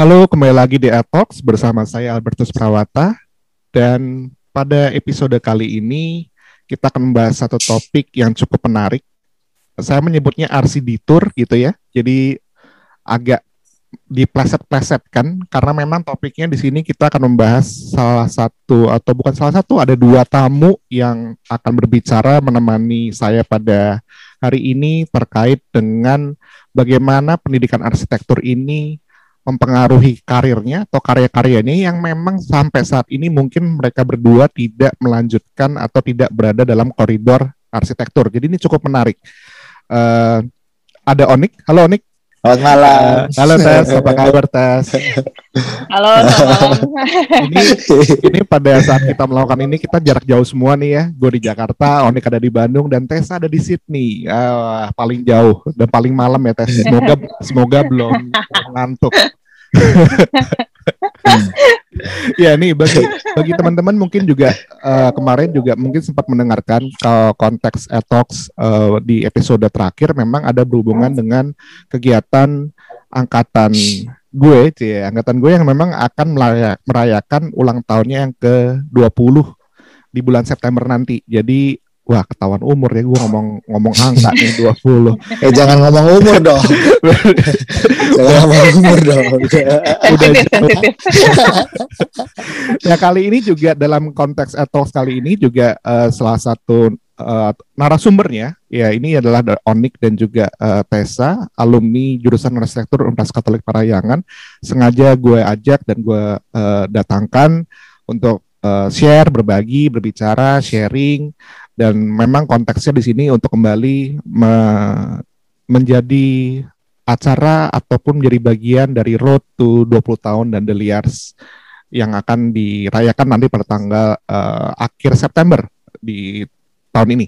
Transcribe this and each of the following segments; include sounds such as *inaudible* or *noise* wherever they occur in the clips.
Halo, kembali lagi di Atox bersama saya Albertus Prawata dan pada episode kali ini kita akan membahas satu topik yang cukup menarik. Saya menyebutnya RCD Tour gitu ya. Jadi agak dipleset-plesetkan karena memang topiknya di sini kita akan membahas salah satu atau bukan salah satu ada dua tamu yang akan berbicara menemani saya pada hari ini terkait dengan bagaimana pendidikan arsitektur ini mempengaruhi karirnya atau karya-karyanya yang memang sampai saat ini mungkin mereka berdua tidak melanjutkan atau tidak berada dalam koridor arsitektur. Jadi ini cukup menarik. Uh, ada Onik, halo Onik. Selamat malam. Uh, halo Tes, *laughs* apa kabar Tes? Halo, malam. ini, ini pada saat kita melakukan ini kita jarak jauh semua nih ya. Gue di Jakarta, Onik ada di Bandung, dan Tessa ada di Sydney. Uh, paling jauh dan paling malam ya Tes. Semoga semoga belum ngantuk. *laughs* *laughs* ya nih bagi bagi teman-teman mungkin juga uh, kemarin juga mungkin sempat mendengarkan uh, konteks etox uh, di episode terakhir memang ada berhubungan dengan kegiatan angkatan gue cie angkatan gue yang memang akan merayakan ulang tahunnya yang ke-20 di bulan September nanti. Jadi wah ketahuan umur ya gue ngomong ngomong angka nih *laughs* 20 eh jangan ngomong umur dong. Jangan ngomong umur dong. *laughs* Udah ya kali ini juga dalam konteks etol kali ini juga uh, salah satu uh, narasumbernya ya ini adalah Onik dan juga uh, Tessa alumni jurusan arsitektur Universitas Katolik Parayangan. Sengaja gue ajak dan gue uh, datangkan untuk uh, share berbagi berbicara sharing dan memang konteksnya di sini untuk kembali me menjadi acara ataupun menjadi bagian dari Road to 20 tahun dan The Liars yang akan dirayakan nanti pada tanggal uh, akhir September di tahun ini.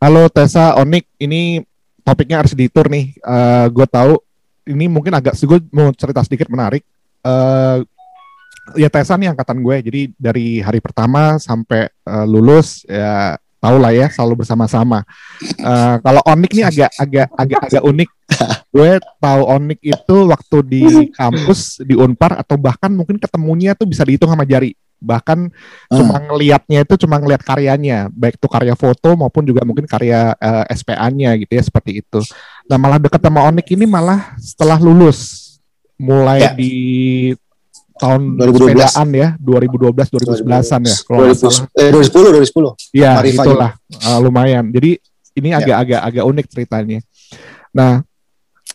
Halo Tessa, Onik, ini topiknya harus ditur nih. Uh, gue tahu ini mungkin agak, gue mau cerita sedikit menarik. Uh, ya Tessa nih angkatan gue, jadi dari hari pertama sampai uh, lulus ya tahu lah ya selalu bersama-sama. Uh, kalau Onik nih agak agak agak agak unik. Gue tahu Onik itu waktu di kampus di Unpar atau bahkan mungkin ketemunya tuh bisa dihitung sama jari. Bahkan uh. cuma ngelihatnya itu cuma ngelihat karyanya, baik itu karya foto maupun juga mungkin karya uh, eh, SPA-nya gitu ya seperti itu. Nah malah deket sama Onik ini malah setelah lulus mulai ya. di tahun 2012 sepedaan ya 2012 2011an ya kalau 2010 eh, 2010 2010 iya itulah. Uh, lumayan. Jadi ini ya. agak-agak agak unik ceritanya. Nah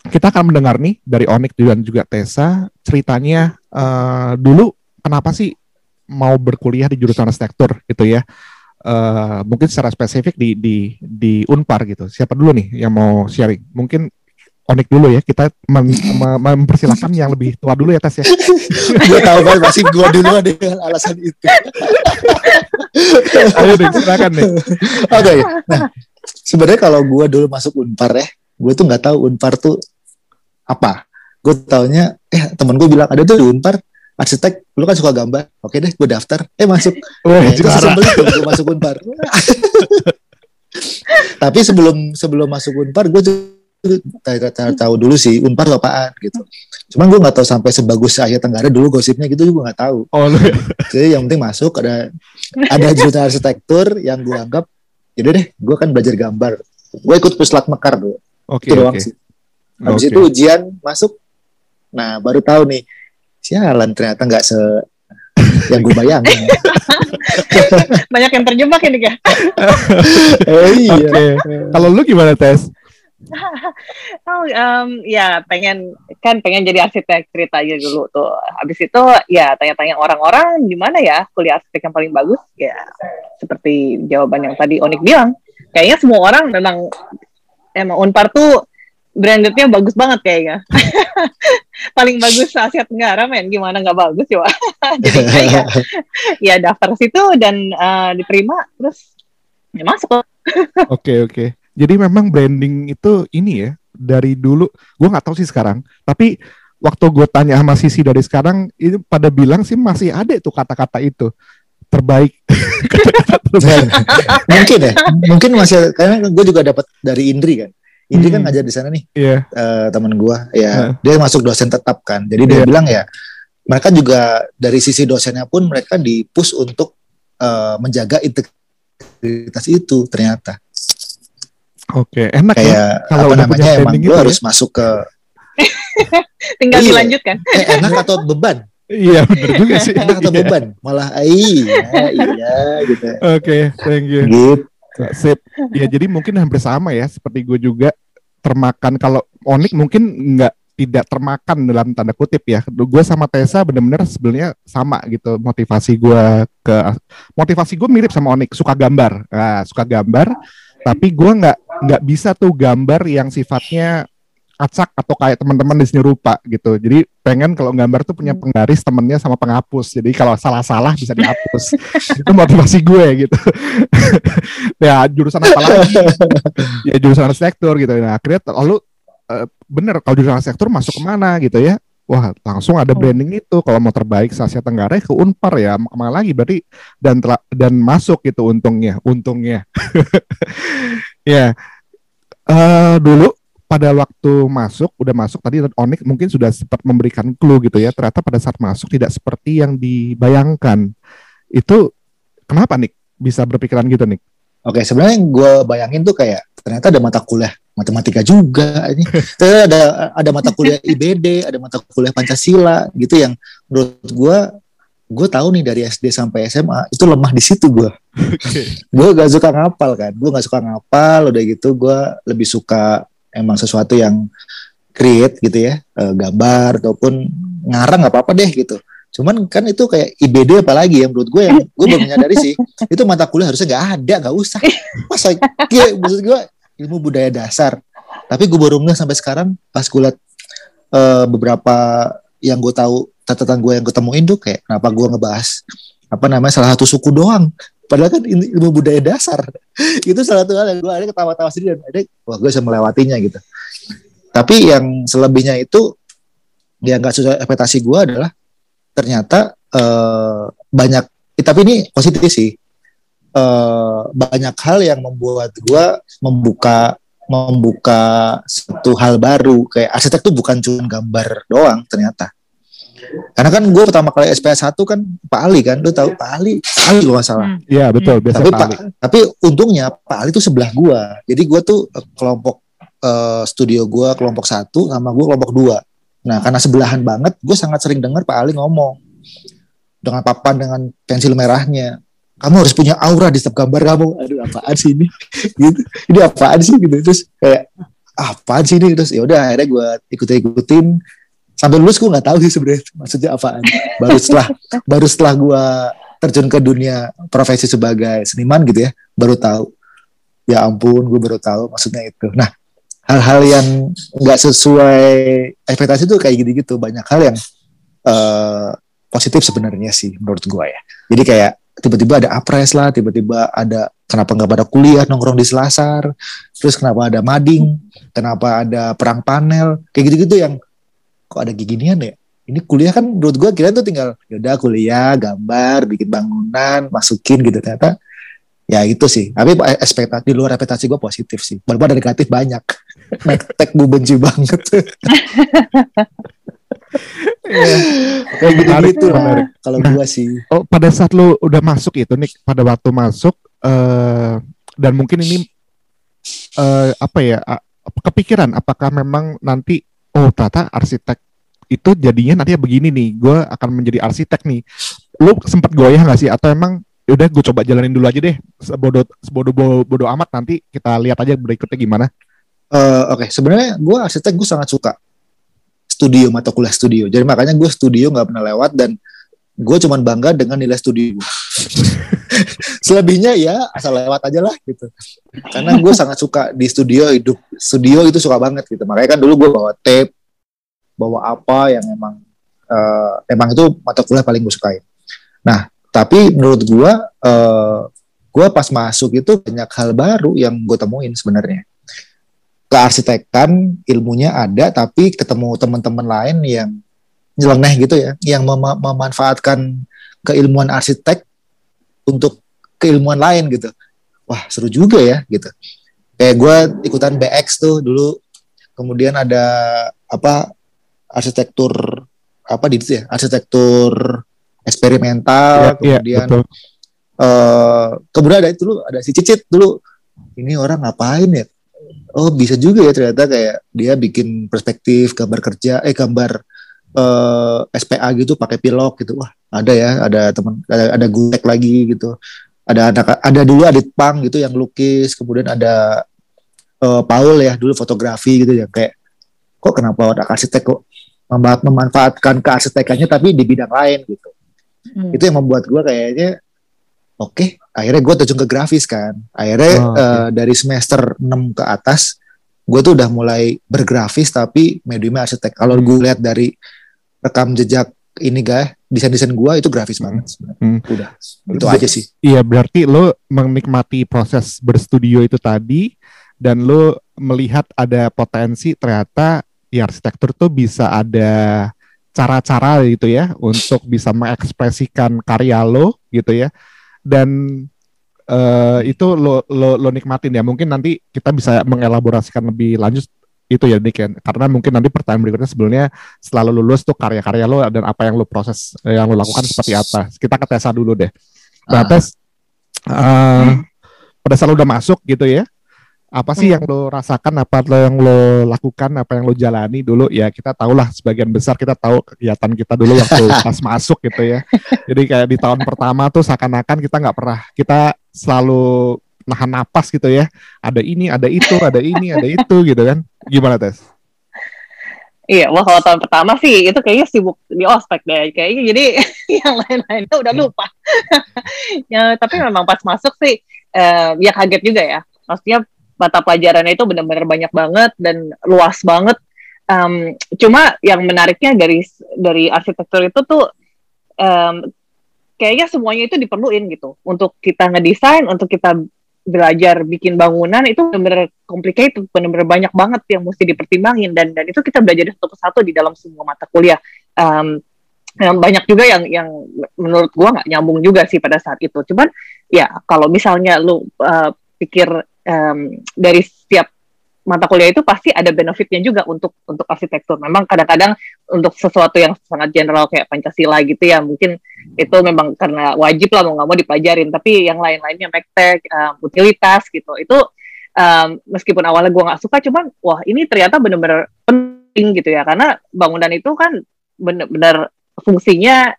kita akan mendengar nih dari Onik dan juga Tessa ceritanya uh, dulu kenapa sih mau berkuliah di jurusan arsitektur gitu ya? Uh, mungkin secara spesifik di di di Unpar gitu. Siapa dulu nih yang mau sharing? Mungkin Onik dulu ya. Kita mem mem mempersilahkan yang lebih tua dulu ya tes ya. *laughs* Gue tahu kan masih gue dulu dengan alasan itu. *laughs* Ayo deh silakan nih oke okay. nah sebenarnya kalau gue dulu masuk unpar ya gue tuh nggak tahu unpar tuh apa. Gue taunya eh temen gue bilang ada tuh di unpar arsitek lu kan suka gambar. Oke deh gue daftar. Eh masuk. Oh, eh, itu sesembel itu gue masuk unpar. *laughs* Tapi sebelum sebelum masuk unpar gue tahu dulu sih Unpar tuh apaan gitu. Cuman gue nggak tahu sampai sebagus Asia Tenggara dulu gosipnya gitu gue nggak tahu. Oh, lu. Jadi yang penting masuk ada ada jurusan arsitektur yang gue anggap jadi deh gue kan belajar gambar. Gue ikut puslat mekar dulu. Oke. Okay, itu doang okay. sih. Habis okay. itu ujian masuk. Nah baru tahu nih sialan ternyata nggak se yang gue bayangin. *laughs* Banyak yang terjebak ini ya. eh, *laughs* iya. Okay. Kalau lu gimana tes? Oh, um, ya pengen kan pengen jadi arsitek cerita aja dulu tuh. Habis itu ya tanya-tanya orang-orang gimana ya kuliah arsitek yang paling bagus ya seperti jawaban yang tadi Onik bilang. Kayaknya semua orang memang emang Unpar tuh brandednya bagus banget kayaknya. *laughs* paling bagus Asia Tenggara men gimana nggak bagus coba. *laughs* jadi ya, ya daftar situ dan uh, diterima terus ya masuk. Oke oke. Okay, okay. Jadi memang branding itu ini ya dari dulu. Gue nggak tahu sih sekarang, tapi waktu gue tanya sama Sisi dari sekarang, itu pada bilang sih masih ada tuh kata-kata itu terbaik. *laughs* *laughs* mungkin ya, mungkin masih karena gue juga dapat dari Indri kan. Indri kan Hmm. ngajar di sana nih Iya. eh, teman gua ya Heeh. dia masuk dosen tetap kan jadi dia Iya. bilang ya mereka juga dari sisi dosennya pun mereka dipush untuk eh, menjaga integritas itu ternyata Oke, enak ya. kayak kalau apa udah namanya punya emang branding lu itu ya. harus masuk ke *laughs* Tinggal Iya. dilanjutkan. eh, enak atau beban Iya, bener juga sih. enak atau Iya. beban malah ah, iya iya gitu Oke, thank you. gitu Sip. Ya jadi mungkin hampir sama ya seperti gue juga termakan kalau Onik mungkin nggak tidak termakan dalam tanda kutip ya. Gue sama Tessa bener-bener sebenarnya sama gitu motivasi gue ke motivasi gue mirip sama Onik suka gambar. Nah, suka gambar tapi gue nggak nggak bisa tuh gambar yang sifatnya acak atau kayak teman-teman di sini rupa gitu. Jadi pengen kalau gambar tuh punya penggaris temennya sama penghapus. Jadi kalau salah-salah bisa dihapus. itu motivasi gue gitu. *laughs* ya jurusan apa lagi? ya jurusan arsitektur gitu. Nah akhirnya lalu eh, bener kalau jurusan arsitektur masuk ke mana gitu ya? Wah langsung ada branding itu. Kalau mau terbaik Asia Tenggara ke Unpar ya. Mau ke mana lagi berarti dan telah, dan masuk gitu untungnya, untungnya. *laughs* ya. Eh dulu pada waktu masuk udah masuk tadi Onik mungkin sudah sempat memberikan clue gitu ya. Ternyata pada saat masuk tidak seperti yang dibayangkan. Itu kenapa Nik? Bisa berpikiran gitu Nik? Oke, sebenarnya yang gue bayangin tuh kayak ternyata ada mata kuliah matematika juga ini. *laughs* Ternyata ada ada mata kuliah IBD, ada mata kuliah Pancasila gitu yang menurut gue gue tahu nih dari SD sampai SMA itu lemah di situ gue. *laughs* gue gak suka ngapal kan, gue gak suka ngapal udah gitu gue lebih suka emang sesuatu yang create gitu ya, eh, gambar ataupun ngarang nggak apa-apa deh gitu. Cuman kan itu kayak IBD apalagi ya menurut gue yang gue baru menyadari sih *laughs* itu mata kuliah harusnya nggak ada nggak usah masa kayak maksud gue ilmu budaya dasar. Tapi gue baru ngeh sampai sekarang pas gue liat eh, beberapa yang gue tahu catatan gue yang gue temuin tuh kayak kenapa gue ngebahas apa namanya salah satu suku doang. Padahal kan il- ilmu budaya dasar. *laughs* Itu salah satu hal yang gue ada ketawa-tawa sendiri dan ada wah gue bisa melewatinya gitu. Tapi yang selebihnya itu yang nggak sesuai ekspektasi gue adalah ternyata eh, banyak tapi ini positif sih eh, banyak hal yang membuat gua membuka membuka satu hal baru. Kayak arsitek tuh bukan cuma gambar doang ternyata. Karena kan gue pertama kali SPA 1 kan Pak Ali kan lu tahu Pak Ali? Pak Ali nggak salah. Hmm. Iya betul biasa tapi Pak tapi untungnya Pak Ali tuh sebelah gua. Jadi gua tuh eh, kelompok eh, studio gua kelompok satu sama gua kelompok dua. Nah karena sebelahan banget gue sangat sering dengar Pak Ali ngomong dengan papan dengan pensil merahnya kamu harus punya aura di setiap gambar kamu. Aduh apaan sih ini? *laughs* Gitu. Ini apaan sih? Gitu. Terus kayak "Ah, apaan sih ini? Terus ya udah akhirnya gue ikutin ikutin sampai lulus gue nggak tahu sih sebenarnya maksudnya apaan. Baru setelah *laughs* baru setelah gue terjun ke dunia profesi sebagai seniman gitu ya baru tahu. Ya ampun gue baru tahu maksudnya itu. Nah hal-hal yang nggak sesuai ekspektasi tuh kayak gitu-gitu. Banyak hal yang eh, positif sebenarnya sih menurut gue ya. Jadi kayak tiba-tiba ada apres lah tiba-tiba ada kenapa nggak pada kuliah nongkrong di selasar terus kenapa ada mading kenapa ada perang panel kayak gitu-gitu yang kok ada ginian ya? Ini kuliah kan menurut gue kira tuh tinggal yaudah kuliah gambar bikin bangunan masukin gitu ternyata. Ya itu sih tapi ekspektasi di luar ekspektasi gue positif sih walaupun ada negatif banyak. *laughs* Nektek gue benci banget *laughs* kayak gitu gitu menarik. lah kalau gue sih Oh, pada saat lu udah masuk itu nih, pada waktu masuk eh dan mungkin ini eh apa ya? a- kepikiran apakah memang nanti oh ternyata arsitek itu jadinya nanti begini nih, gue akan menjadi arsitek nih. Lu sempat goyah nggak sih atau emang "Ya udah gue coba jalanin dulu aja deh sebodoh sebodoh bodoh, bodoh amat nanti kita lihat aja berikutnya gimana Eh, Oke, sebenarnya gue arsitek gue sangat suka studio mata kuliah studio. Jadi makanya gue studio nggak pernah lewat dan gue cuman bangga dengan nilai studio gue. *laughs* Selebihnya ya asal lewat aja lah gitu. Karena gue sangat suka di studio hidup studio itu suka banget gitu. Makanya kan dulu gue bawa tape, bawa apa yang emang eh, emang itu mata kuliah paling gue sukain. Nah, tapi menurut gue eh, gue pas masuk itu banyak hal baru yang gue temuin sebenarnya kearsitekan ilmunya ada tapi ketemu teman-teman lain yang nyeleneh gitu ya yang mem- memanfaatkan keilmuan arsitek untuk keilmuan lain gitu. Wah seru juga ya gitu. Kayak gue ikutan BX tuh dulu kemudian ada apa arsitektur apa di ya arsitektur eksperimental iya, kemudian betul. eh kemudian ada itu dulu ada si Cicit dulu. Ini orang ngapain ya oh bisa juga ya ternyata kayak dia bikin perspektif gambar kerja eh gambar eh SPA gitu pakai pilok gitu. Wah ada ya ada teman ada, ada Gutek lagi gitu. Ada anak ada dulu Adit Pang gitu yang lukis kemudian ada eh, Paul ya dulu fotografi gitu ya kayak kok kenapa anak arsitek kok memanfaatkan kearsitekannya tapi di bidang lain? gitu. Hmm. itu yang membuat gue kayaknya oke akhirnya gue terjun ke grafis kan akhirnya Oh, eh, dari semester 6 ke atas gue tuh udah mulai bergrafis tapi mediumnya arsitek kalau Hmm. gue lihat dari rekam jejak ini guys desain-desain gue itu grafis banget sebenarnya. Hmm. udah itu aja sih Iya, berarti lo menikmati proses berstudio itu tadi dan lo melihat ada potensi ternyata di arsitektur tuh bisa ada cara-cara gitu ya untuk bisa mengekspresikan karya lo gitu ya. Dan eh, itu lo, lo lo nikmatin ya. Mungkin nanti kita bisa mengelaborasikan lebih lanjut itu ya Nick ya. Karena mungkin nanti pertanyaan berikutnya sebelumnya setelah lo lulus tuh karya-karya lo dan apa yang lo proses yang lo lakukan seperti apa. Kita ke Tessa dulu deh. Nah, Ah. Tes, eh, pada saat lo udah masuk gitu ya, apa sih Hmm. yang lo rasakan, apa lo yang lo lakukan, apa yang lo jalani dulu? Ya kita tahulah sebagian besar kita tahu kegiatan kita dulu waktu *laughs* pas masuk gitu ya. Jadi kayak di tahun pertama tuh seakan-akan kita nggak pernah, kita selalu nahan napas gitu ya. Ada ini, ada itu, ada ini, ada itu gitu kan. Gimana Tes? Iya, wah kalau tahun pertama sih itu kayaknya sibuk di ospek deh. Kayaknya jadi *laughs* yang lain-lainnya udah lupa. *laughs* ya, tapi memang pas masuk sih eh, ya kaget juga ya. Maksudnya mata pelajarannya itu benar-benar banyak banget dan luas banget. Em, cuma yang menariknya dari dari arsitektur itu tuh em, kayaknya semuanya itu diperluin gitu untuk kita ngedesain, untuk kita belajar bikin bangunan itu benar-benar complicated, benar-benar banyak banget yang mesti dipertimbangin dan dan itu kita belajar satu persatu di dalam semua mata kuliah. Yang banyak juga yang yang menurut gua nggak nyambung juga sih pada saat itu. Cuman ya kalau misalnya lu uh, pikir em, dari setiap mata kuliah itu pasti ada benefitnya juga untuk untuk arsitektur. Memang kadang-kadang untuk sesuatu yang sangat general kayak Pancasila gitu ya mungkin itu memang karena wajib lah mau nggak mau dipelajarin. Tapi yang lain-lainnya mektek, um, utilitas gitu itu um, meskipun awalnya gua nggak suka, cuman wah ini ternyata benar-benar penting gitu ya karena bangunan itu kan benar-benar fungsinya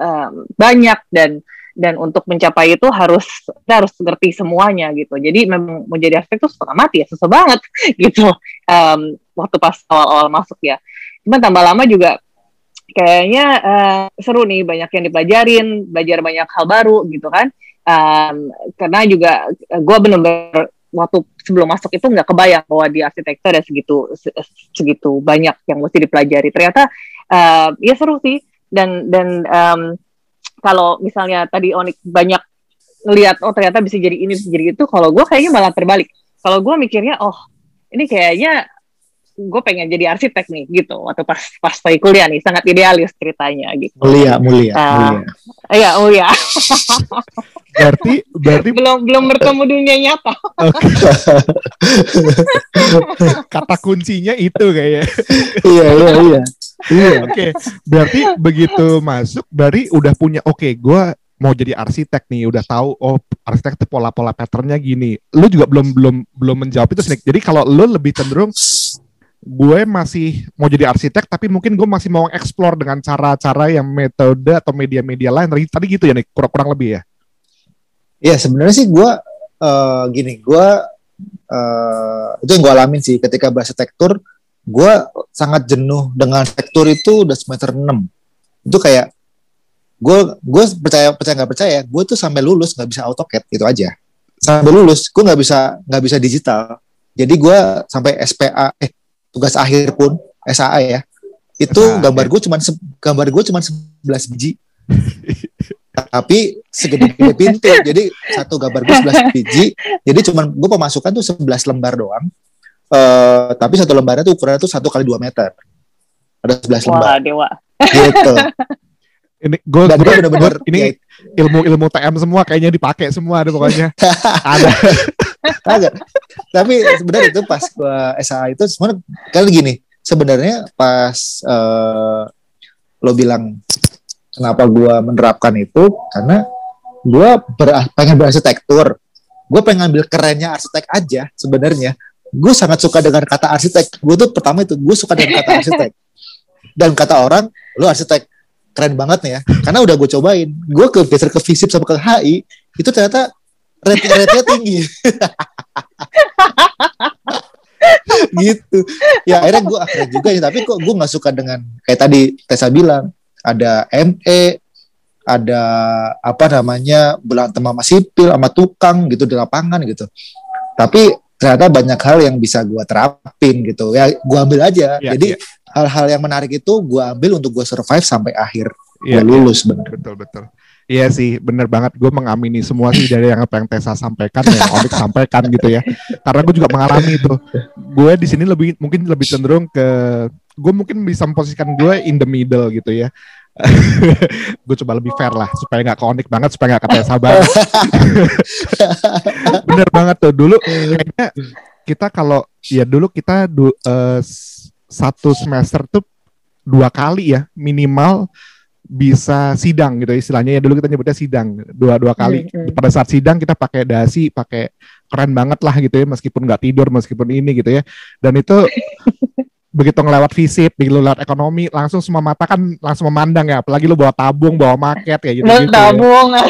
um, banyak dan dan untuk mencapai itu harus kita harus ngerti semuanya gitu. Jadi memang mau jadi arsitek tuh setengah mati ya, susah banget *laughs* gitu. Um, waktu pas awal-awal masuk ya. Cuman tambah lama juga kayaknya eh, seru nih, banyak yang dipelajarin, belajar banyak hal baru gitu kan. Um, karena juga gue bener-bener waktu sebelum masuk itu nggak kebayang bahwa di arsitektur ada segitu se- segitu banyak yang mesti dipelajari. Ternyata eh, ya seru sih dan dan em, kalau misalnya tadi Onik banyak ngelihat oh ternyata bisa jadi ini bisa jadi itu kalau gue kayaknya malah terbalik. Kalau gue mikirnya oh ini kayaknya gue pengen jadi arsitek nih gitu. Waktu pas pas lagi kuliah nih sangat idealis ceritanya gitu. Mulia mulia Ah. mulia. iya oh ya Berarti, berarti belum belum bertemu dunia nyata. *laughs* Kata kuncinya itu kayaknya. iya iya iya iya *laughs* Oke, berarti begitu masuk, berarti udah punya oke, gua mau jadi arsitek nih, udah tahu oh arsitek tuh pola-pola patternnya gini. Lu juga belum belum belum menjawab itu Snik. Jadi kalau lu lebih cenderung gue masih mau jadi arsitek, tapi mungkin gue masih mau explore dengan cara-cara yang metode atau media-media lain. Tadi, tadi gitu ya nih, kurang-kurang lebih ya. Iya sebenarnya sih gue eh, gini gue eh, itu yang gue alamin sih ketika berarsitektur gue sangat jenuh dengan arsitektur itu udah semester 6 itu kayak gue gue percaya percaya nggak percaya gue tuh sampai lulus nggak bisa AutoCAD gitu aja. Sampai lulus gue nggak bisa nggak bisa digital. Jadi gue sampai SPA eh tugas akhir pun SAA ya itu SAA, gambar ya. gue cuman gambar gue cuman 11 biji. Tapi segede-gede pintu. Jadi satu gambar gue 11 biji jadi cuman gue pemasukan tuh 11 lembar doang eh tapi satu lembarnya tuh ukurannya tuh satu kali dua meter ada 11 lembar wah dewa gitu *laughs* Ini gue gue bener-bener ini ya, ilmu-ilmu TM semua kayaknya dipakai semua ada pokoknya. *laughs* ada Agak. Tapi sebenarnya itu pas gua SA itu sebenarnya kan gini, sebenarnya pas uh, lo bilang kenapa gua menerapkan itu karena gua ber, pengen berarsitektur. Gue pengen ngambil kerennya arsitek aja sebenarnya. Gue sangat suka dengan kata arsitek. Gue tuh pertama itu gue suka dengan kata arsitek. Dan kata orang, lo arsitek keren banget nih ya. Karena udah gue cobain. Gue ke geser ke FISIP sama ke HI, itu ternyata rating rate tinggi. *laughs* gitu. Ya akhirnya gue akhirnya juga ya, tapi kok gue nggak suka dengan kayak tadi Tessa bilang ada ME, ada apa namanya berantem sama sipil sama tukang gitu di lapangan gitu tapi ternyata banyak hal yang bisa gue terapin gitu ya gue ambil aja ya, jadi ya. hal-hal yang menarik itu gue ambil untuk gue survive sampai akhir ya, gue lulus ya. bener betul betul Iya sih, bener banget. Gue mengamini semua sih dari yang apa yang Tessa sampaikan, yang Onik sampaikan gitu ya. Karena gue juga mengalami itu. Gue di sini lebih mungkin lebih cenderung ke gue mungkin bisa memposisikan gue in the middle gitu ya. *laughs* gue coba lebih fair lah supaya nggak konik banget supaya nggak kata sabar. *laughs* Bener banget tuh. Dulu kayaknya kita kalau ya dulu kita du, uh, satu semester tuh dua kali ya minimal bisa sidang gitu istilahnya. Ya dulu kita nyebutnya sidang dua dua kali. Mm -hmm. pada saat sidang kita pakai dasi pakai keren banget lah gitu ya meskipun nggak tidur meskipun ini gitu ya. Dan itu *laughs* begitu ngelewat visit, begitu lewat ekonomi, langsung semua mata kan langsung memandang ya. Apalagi lu bawa tabung, bawa market kayak gitu. gitu tabung. Ya.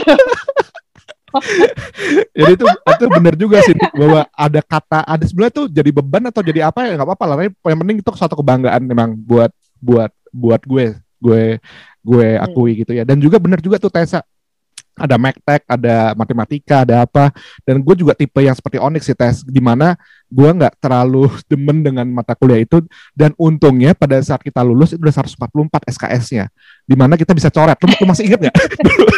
*laughs* jadi itu itu benar juga sih bahwa ada kata ada sebenarnya tuh jadi beban atau jadi apa ya nggak apa-apa lah. Tapi yang penting itu suatu kebanggaan memang buat buat buat gue gue gue akui hmm. gitu ya. Dan juga benar juga tuh Tessa ada MacTech, ada matematika, ada apa. Dan gue juga tipe yang seperti Onyx sih tes, di mana gue nggak terlalu *laughs* demen dengan mata kuliah itu. Dan untungnya pada saat kita lulus itu udah 144 SKS-nya, di mana kita bisa coret. Lu, lu masih inget nggak?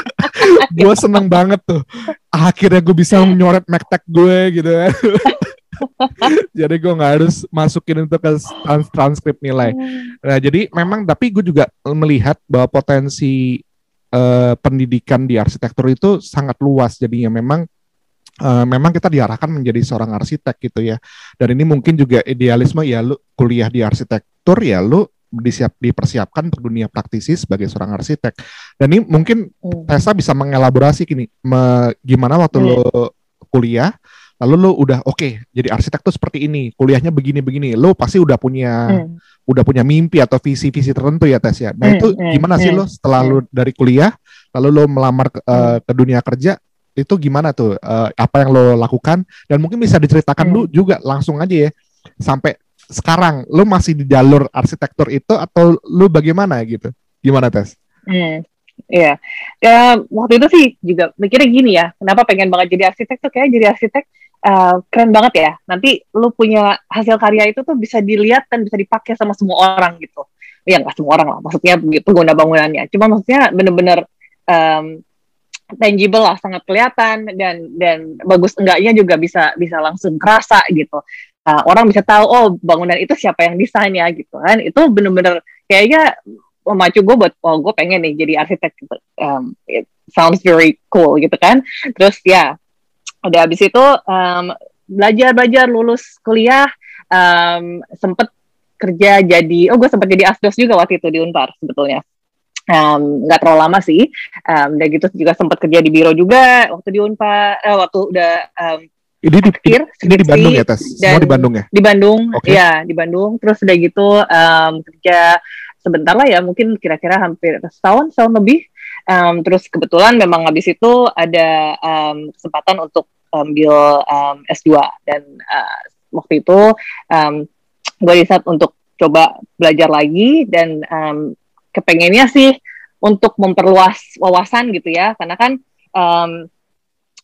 *laughs* gue seneng banget tuh. Akhirnya gue bisa menyoret MacTech gue gitu kan. *laughs* jadi gue nggak harus masukin itu ke trans transkrip nilai. Nah jadi memang tapi gue juga melihat bahwa potensi uh, pendidikan di arsitektur itu sangat luas jadinya memang uh, memang kita diarahkan menjadi seorang arsitek gitu ya dan ini mungkin juga idealisme ya lu kuliah di arsitektur ya lu disiap dipersiapkan untuk dunia praktisi sebagai seorang arsitek dan ini mungkin hmm. Tessa bisa mengelaborasi gini me, gimana waktu hmm. lo kuliah lalu lo udah oke okay, jadi arsitek tuh seperti ini kuliahnya begini begini lo pasti udah punya hmm. udah punya mimpi atau visi visi tertentu ya tes ya nah hmm. itu hmm. gimana hmm. sih lo setelah hmm. lo dari kuliah lalu lo melamar ke, uh, ke dunia kerja itu gimana tuh uh, apa yang lo lakukan dan mungkin bisa diceritakan hmm. lu juga langsung aja ya sampai sekarang lo masih di jalur arsitektur itu atau lo bagaimana gitu gimana tes? Hmm. Iya, ya waktu itu sih juga mikirnya gini ya, kenapa pengen banget jadi arsitek tuh kayak jadi arsitek uh, keren banget ya. Nanti lu punya hasil karya itu tuh bisa dilihat dan bisa dipakai sama semua orang gitu. Ya nggak semua orang lah, maksudnya pengguna bangunannya. Cuma maksudnya bener-bener um, tangible lah, sangat kelihatan dan dan bagus enggaknya juga bisa bisa langsung kerasa gitu. Uh, orang bisa tahu oh bangunan itu siapa yang desain ya gitu kan. Itu bener-bener kayaknya memacu gue buat oh gue pengen nih jadi arsitek gitu. Um, it sounds very cool gitu kan. Terus ya udah habis itu um, belajar belajar lulus kuliah um, sempet kerja jadi oh gue sempet jadi asdos juga waktu itu di Unpar sebetulnya. Nggak um, terlalu lama sih. Um, dan gitu juga sempat kerja di biro juga waktu di Unpar eh, waktu udah um, ini di, akhir, ini di Bandung ya tes semua di Bandung ya? di Bandung okay. ya di Bandung. Terus udah gitu um, kerja sebentar lah ya mungkin kira-kira hampir setahun setahun lebih Um, terus kebetulan memang habis itu ada um, kesempatan untuk ambil um, S2 dan uh, waktu itu um, gue riset untuk coba belajar lagi dan um, kepengennya sih untuk memperluas wawasan gitu ya. Karena kan um,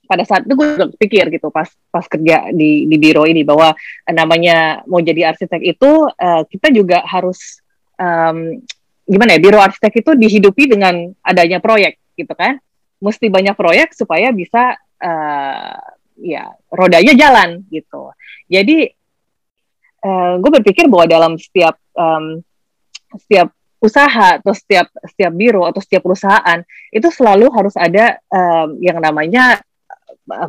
pada saat itu gue juga pikir gitu pas pas kerja di di biro ini bahwa namanya mau jadi arsitek itu uh, kita juga harus um, gimana ya biro arsitek itu dihidupi dengan adanya proyek gitu kan? Mesti banyak proyek supaya bisa uh, ya rodanya jalan gitu. Jadi uh, gue berpikir bahwa dalam setiap um, setiap usaha atau setiap setiap biro atau setiap perusahaan itu selalu harus ada um, yang namanya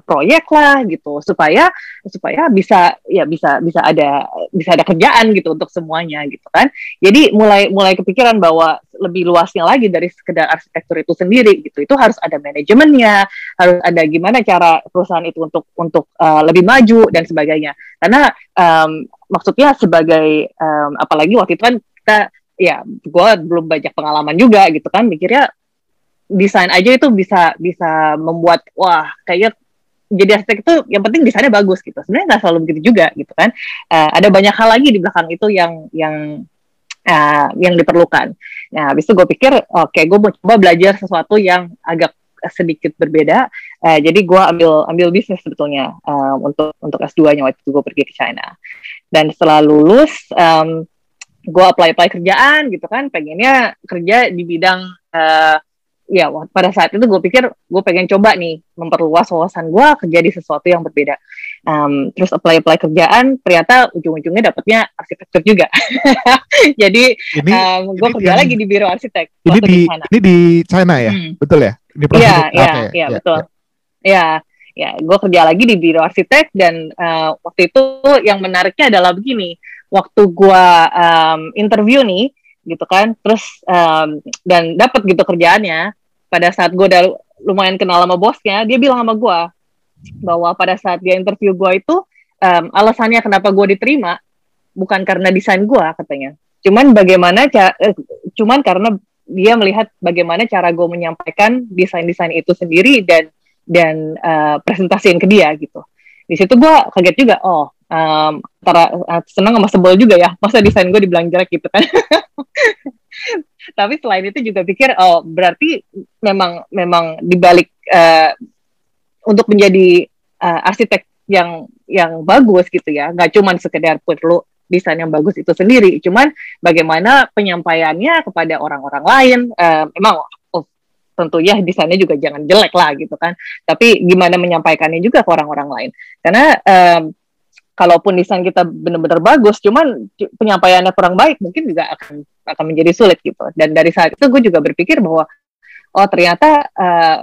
proyek lah gitu. Supaya supaya bisa ya bisa bisa ada bisa ada kerjaan gitu untuk semuanya gitu kan. Jadi mulai mulai kepikiran bahwa lebih luasnya lagi dari sekedar arsitektur itu sendiri gitu. Itu harus ada manajemennya harus ada gimana cara perusahaan itu untuk untuk uh, lebih maju dan sebagainya. Karena um, maksudnya sebagai um, apalagi waktu itu kan kita ya gue belum banyak pengalaman juga gitu kan. Mikirnya desain aja itu bisa bisa membuat wah kayaknya jadi arsitek itu yang penting desainnya bagus gitu. Sebenarnya nggak selalu begitu juga gitu kan. Uh, ada banyak hal lagi di belakang itu yang yang uh, yang diperlukan. Nah habis itu gue pikir oke okay, gue mau coba belajar sesuatu yang agak sedikit berbeda. Uh, jadi gue ambil ambil bisnis sebetulnya uh, untuk untuk S2 nya waktu itu gue pergi ke China. Dan setelah lulus um, gue apply apply kerjaan gitu kan. Pengennya kerja di bidang uh, ya pada saat itu gue pikir gue pengen coba nih memperluas wawasan gue kerja di sesuatu yang berbeda. Um, terus apply apply kerjaan ternyata ujung-ujungnya dapetnya arsitektur juga. *laughs* Jadi um, gue kerja lagi di biro arsitek ini di, di ini di China ya? Hmm. betul ya? Iya iya iya betul. ya ya gue kerja lagi di biro arsitek dan uh, waktu itu yang menariknya adalah begini. Waktu gue um, interview nih gitu kan. Terus um, dan dapat gitu kerjaannya. Pada saat gue udah lumayan kenal sama bosnya dia bilang sama gue bahwa pada saat dia interview gue itu um, alasannya kenapa gue diterima bukan karena desain gue katanya. Cuman bagaimana eh, cuman karena dia melihat bagaimana cara gue menyampaikan desain-desain itu sendiri dan dan uh, presentasiin ke dia gitu. Di situ gue kaget juga oh um, antara uh, senang sama sebel juga ya. Masa desain gue dibilang jelek gitu kan. *laughs* Tapi selain itu juga pikir oh berarti memang memang dibalik uh, untuk menjadi uh, arsitek yang yang bagus gitu ya. Nggak cuma sekedar perlu desain yang bagus itu sendiri. Cuman bagaimana penyampaiannya kepada orang-orang lain. Uh, memang oh, tentunya desainnya juga jangan jelek lah gitu kan. Tapi gimana menyampaikannya juga ke orang-orang lain. Karena kalaupun desain kita benar-benar bagus, cuman penyampaiannya kurang baik, mungkin juga akan akan menjadi sulit gitu. Dan dari saat itu gue juga berpikir bahwa oh ternyata uh,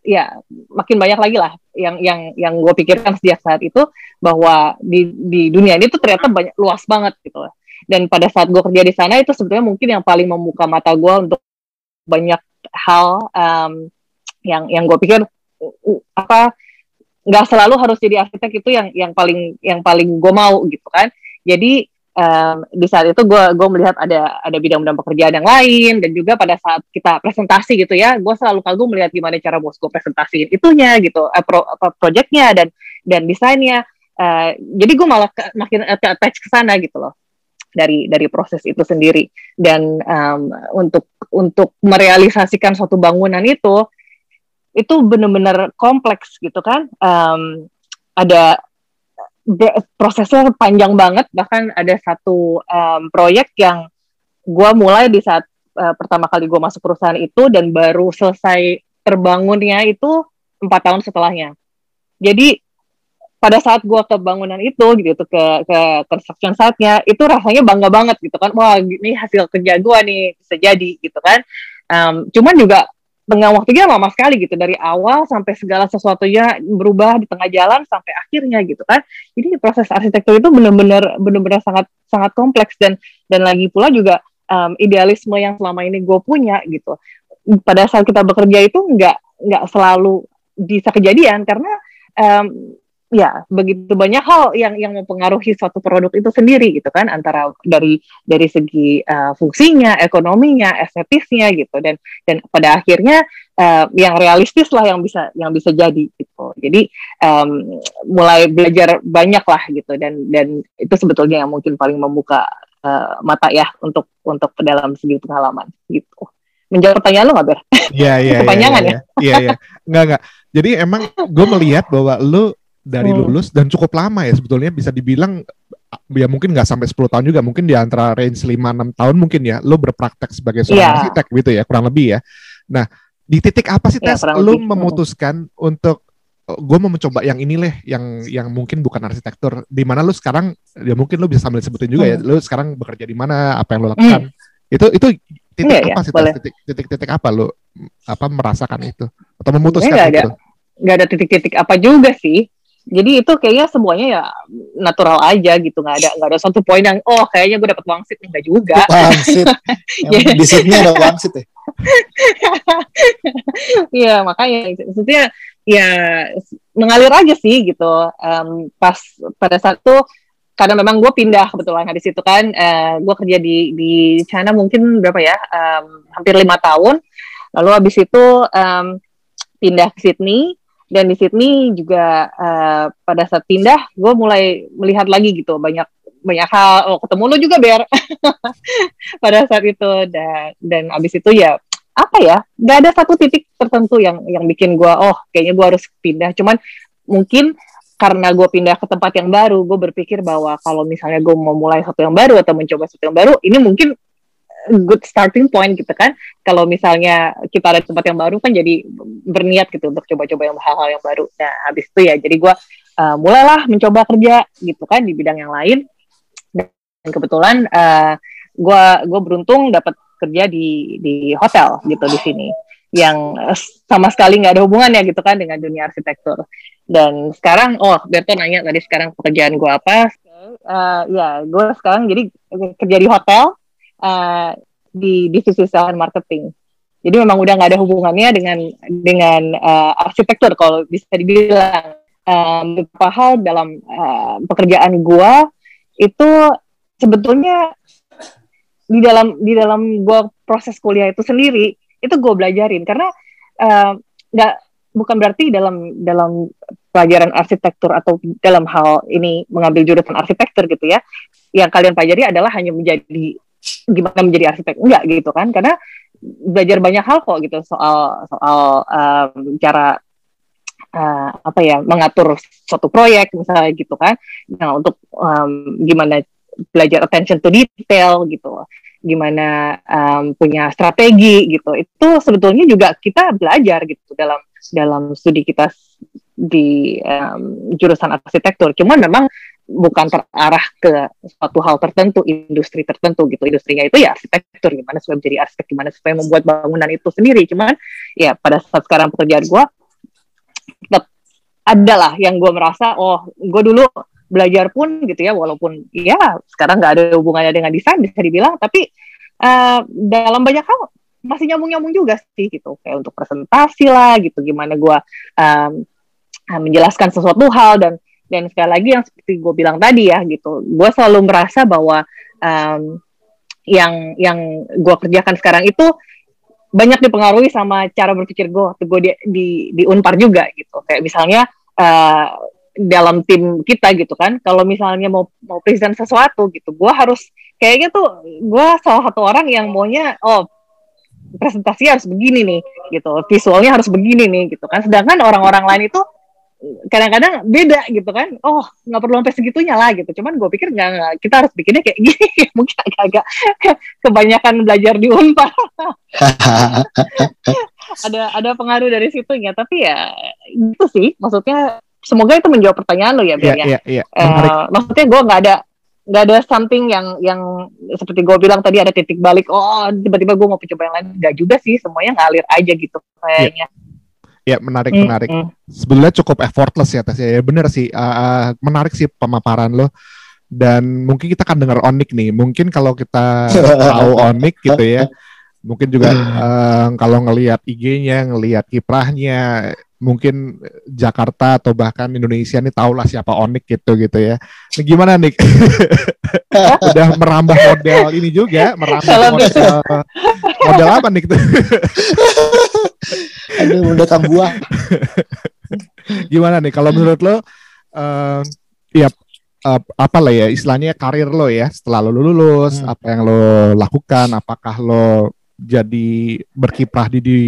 ya makin banyak lagi lah yang yang yang gue pikirkan sejak saat itu bahwa di di dunia ini tuh ternyata banyak luas banget gitu. Dan pada saat gue kerja di sana itu sebenarnya mungkin yang paling membuka mata gue untuk banyak hal um, yang yang gue pikir apa nggak selalu harus jadi arsitek itu yang yang paling yang paling gue mau gitu kan. Jadi um, di saat itu gue gue melihat ada ada bidang-bidang pekerjaan yang lain dan juga pada saat kita presentasi gitu ya gue selalu kagum melihat gimana cara bos gue presentasiin itunya gitu uh, pro, apa projectnya dan dan desainnya. Uh, jadi gue malah ke, makin attach ke sana gitu loh dari dari proses itu sendiri. Dan um, untuk untuk merealisasikan suatu bangunan itu itu benar-benar kompleks gitu kan. Um, ada prosesnya panjang banget. Bahkan ada satu um, proyek yang gue mulai di saat uh, pertama kali gue masuk perusahaan itu dan baru selesai terbangunnya itu empat tahun setelahnya. Jadi pada saat gue ke bangunan itu gitu ke ke construction site-nya itu rasanya bangga banget gitu kan. Wah ini hasil kerja gue nih bisa jadi gitu kan. Um, cuman juga tengah waktunya lama sekali gitu dari awal sampai segala sesuatunya berubah di tengah jalan sampai akhirnya gitu kan. Jadi proses arsitektur itu benar-benar benar-benar sangat sangat kompleks dan dan lagi pula juga um, idealisme yang selama ini gue punya gitu. Pada saat kita bekerja itu nggak nggak selalu bisa kejadian karena um, ya begitu banyak hal yang yang mempengaruhi suatu produk itu sendiri gitu kan antara dari dari segi uh, fungsinya, ekonominya, estetisnya gitu dan dan pada akhirnya uh, yang realistis lah yang bisa yang bisa jadi gitu. Jadi um, mulai belajar banyak lah gitu dan dan itu sebetulnya yang mungkin paling membuka uh, mata ya untuk untuk dalam segi pengalaman gitu. Menjawab pertanyaan lo nggak ber? Iya iya. Kepanjangan ya? Iya iya. Nggak nggak. Jadi emang gue melihat bahwa lu dari hmm. lulus dan cukup lama ya sebetulnya bisa dibilang ya mungkin nggak sampai 10 tahun juga mungkin di antara range 5 6 tahun mungkin ya lo berpraktek sebagai seorang yeah. arsitek gitu ya kurang lebih ya. Nah, di titik apa sih yeah, tes lo memutuskan hmm. untuk gue mau mencoba yang ini leh yang yang mungkin bukan arsitektur di mana lo sekarang ya mungkin lo bisa sambil sebutin juga ya, hmm. ya lo sekarang bekerja di mana apa yang lo lakukan hmm. itu itu titik yeah, apa yeah, sih titik titik titik apa lo apa merasakan itu atau memutuskan itu nggak ada titik-titik apa juga sih jadi itu kayaknya semuanya ya natural aja gitu nggak ada nggak ada satu poin yang oh kayaknya gue dapat wangsit enggak juga. *laughs* Wangsit. Yeah. di sini ada wangsit ya? *laughs* Iya makanya maksudnya ya mengalir aja sih gitu. Um, pas pada saat itu karena memang gue pindah kebetulan di situ kan uh, gue kerja di di China mungkin berapa ya? Um, hampir lima tahun. Lalu habis itu um, pindah ke Sydney dan di Sydney juga uh, pada saat pindah gue mulai melihat lagi gitu banyak banyak hal. Oh ketemu lo juga Ber. *laughs* Pada saat itu. Dan dan abis itu ya apa ya nggak ada satu titik tertentu yang yang bikin gue oh kayaknya gue harus pindah. Cuman mungkin karena gue pindah ke tempat yang baru gue berpikir bahwa kalau misalnya gue mau mulai satu yang baru atau mencoba satu yang baru ini mungkin good starting point gitu kan. Kalau misalnya kita ada tempat yang baru kan jadi berniat gitu untuk coba-coba yang hal-hal yang baru. Nah habis itu ya jadi gue uh, mulailah mencoba kerja gitu kan di bidang yang lain. Dan kebetulan uh, gue gue beruntung dapat kerja di di hotel gitu di sini yang sama sekali nggak ada hubungannya gitu kan dengan dunia arsitektur. Dan sekarang, oh Berto nanya tadi sekarang pekerjaan gue apa? Uh, ya, gue sekarang jadi kerja di hotel uh, di divisi sales marketing. Jadi memang udah nggak ada hubungannya dengan dengan uh, arsitektur kalau bisa dibilang. Um, beberapa hal dalam uh, pekerjaan gua itu sebetulnya di dalam di dalam gua proses kuliah itu sendiri itu gue belajarin. Karena nggak uh, bukan berarti dalam dalam pelajaran arsitektur atau dalam hal ini mengambil jurusan arsitektur gitu ya. Yang kalian pelajari adalah hanya menjadi gimana menjadi arsitek? Enggak gitu kan. Karena belajar banyak hal kok gitu. Soal soal um, cara uh, apa ya mengatur suatu proyek misalnya gitu kan. Nah untuk um, gimana belajar attention to detail gitu. Gimana um, punya strategi gitu. Itu sebetulnya juga kita belajar gitu dalam dalam studi kita di um, jurusan arsitektur. Cuman memang bukan terarah ke suatu hal tertentu, industri tertentu gitu. Industrinya itu ya arsitektur, gimana supaya menjadi arsitek, gimana supaya membuat bangunan itu sendiri. Cuman ya pada saat sekarang pekerjaan gue, tetap ada lah yang gue merasa, oh gue dulu belajar pun gitu ya, walaupun ya sekarang nggak ada hubungannya dengan desain bisa dibilang, tapi uh, dalam banyak hal masih nyambung-nyambung juga sih gitu, kayak untuk presentasi lah gitu, gimana gue um, menjelaskan sesuatu hal dan dan sekali lagi yang seperti gue bilang tadi ya gitu. Gue selalu merasa bahwa um, yang yang gue kerjakan sekarang itu banyak dipengaruhi sama cara berpikir gue waktu gue di, di di unpar juga gitu. Kayak misalnya uh, dalam tim kita gitu kan. Kalau misalnya mau mau present sesuatu gitu. Gue harus kayaknya tuh gue salah satu orang yang maunya oh presentasi harus begini nih gitu. Visualnya harus begini nih gitu kan. Sedangkan orang-orang lain itu kadang-kadang beda gitu kan. Oh nggak perlu sampai segitunya lah gitu. Cuman gue pikir nggak kita harus bikinnya kayak *laughs* gini. Mungkin agak-agak kebanyakan belajar di unpar. *laughs* Ada ada pengaruh dari situnya. Tapi ya itu sih. Maksudnya semoga itu menjawab pertanyaan lo ya Biar yeah, ya. yeah, yeah. Uh, maksudnya gue nggak ada nggak ada something yang yang seperti gue bilang tadi ada titik balik. Oh tiba-tiba gue mau coba yang lain. Nggak juga sih. Semuanya ngalir aja gitu kayaknya. yeah Ya menarik mm, menarik. Mm. Sebenarnya cukup effortless ya tesnya. Ya bener sih. Uh, menarik sih pemaparan lo. Dan mungkin kita akan dengar Onik nih. Mungkin kalau kita *laughs* tahu Onik gitu ya. Mungkin juga uh, kalau ngelihat IG-nya, ngelihat kiprahnya, mungkin Jakarta atau bahkan Indonesia nih tahulah siapa Onik gitu gitu ya. Nah, gimana nih? *laughs* Udah merambah model ini juga, merambah model model apa nih? *laughs* Aduh, udah buah. Gimana nih kalau menurut lo uh, ya uh, apa lah ya istilahnya karir lo ya setelah lo lulus hmm. apa yang lo lakukan apakah lo jadi berkiprah di, di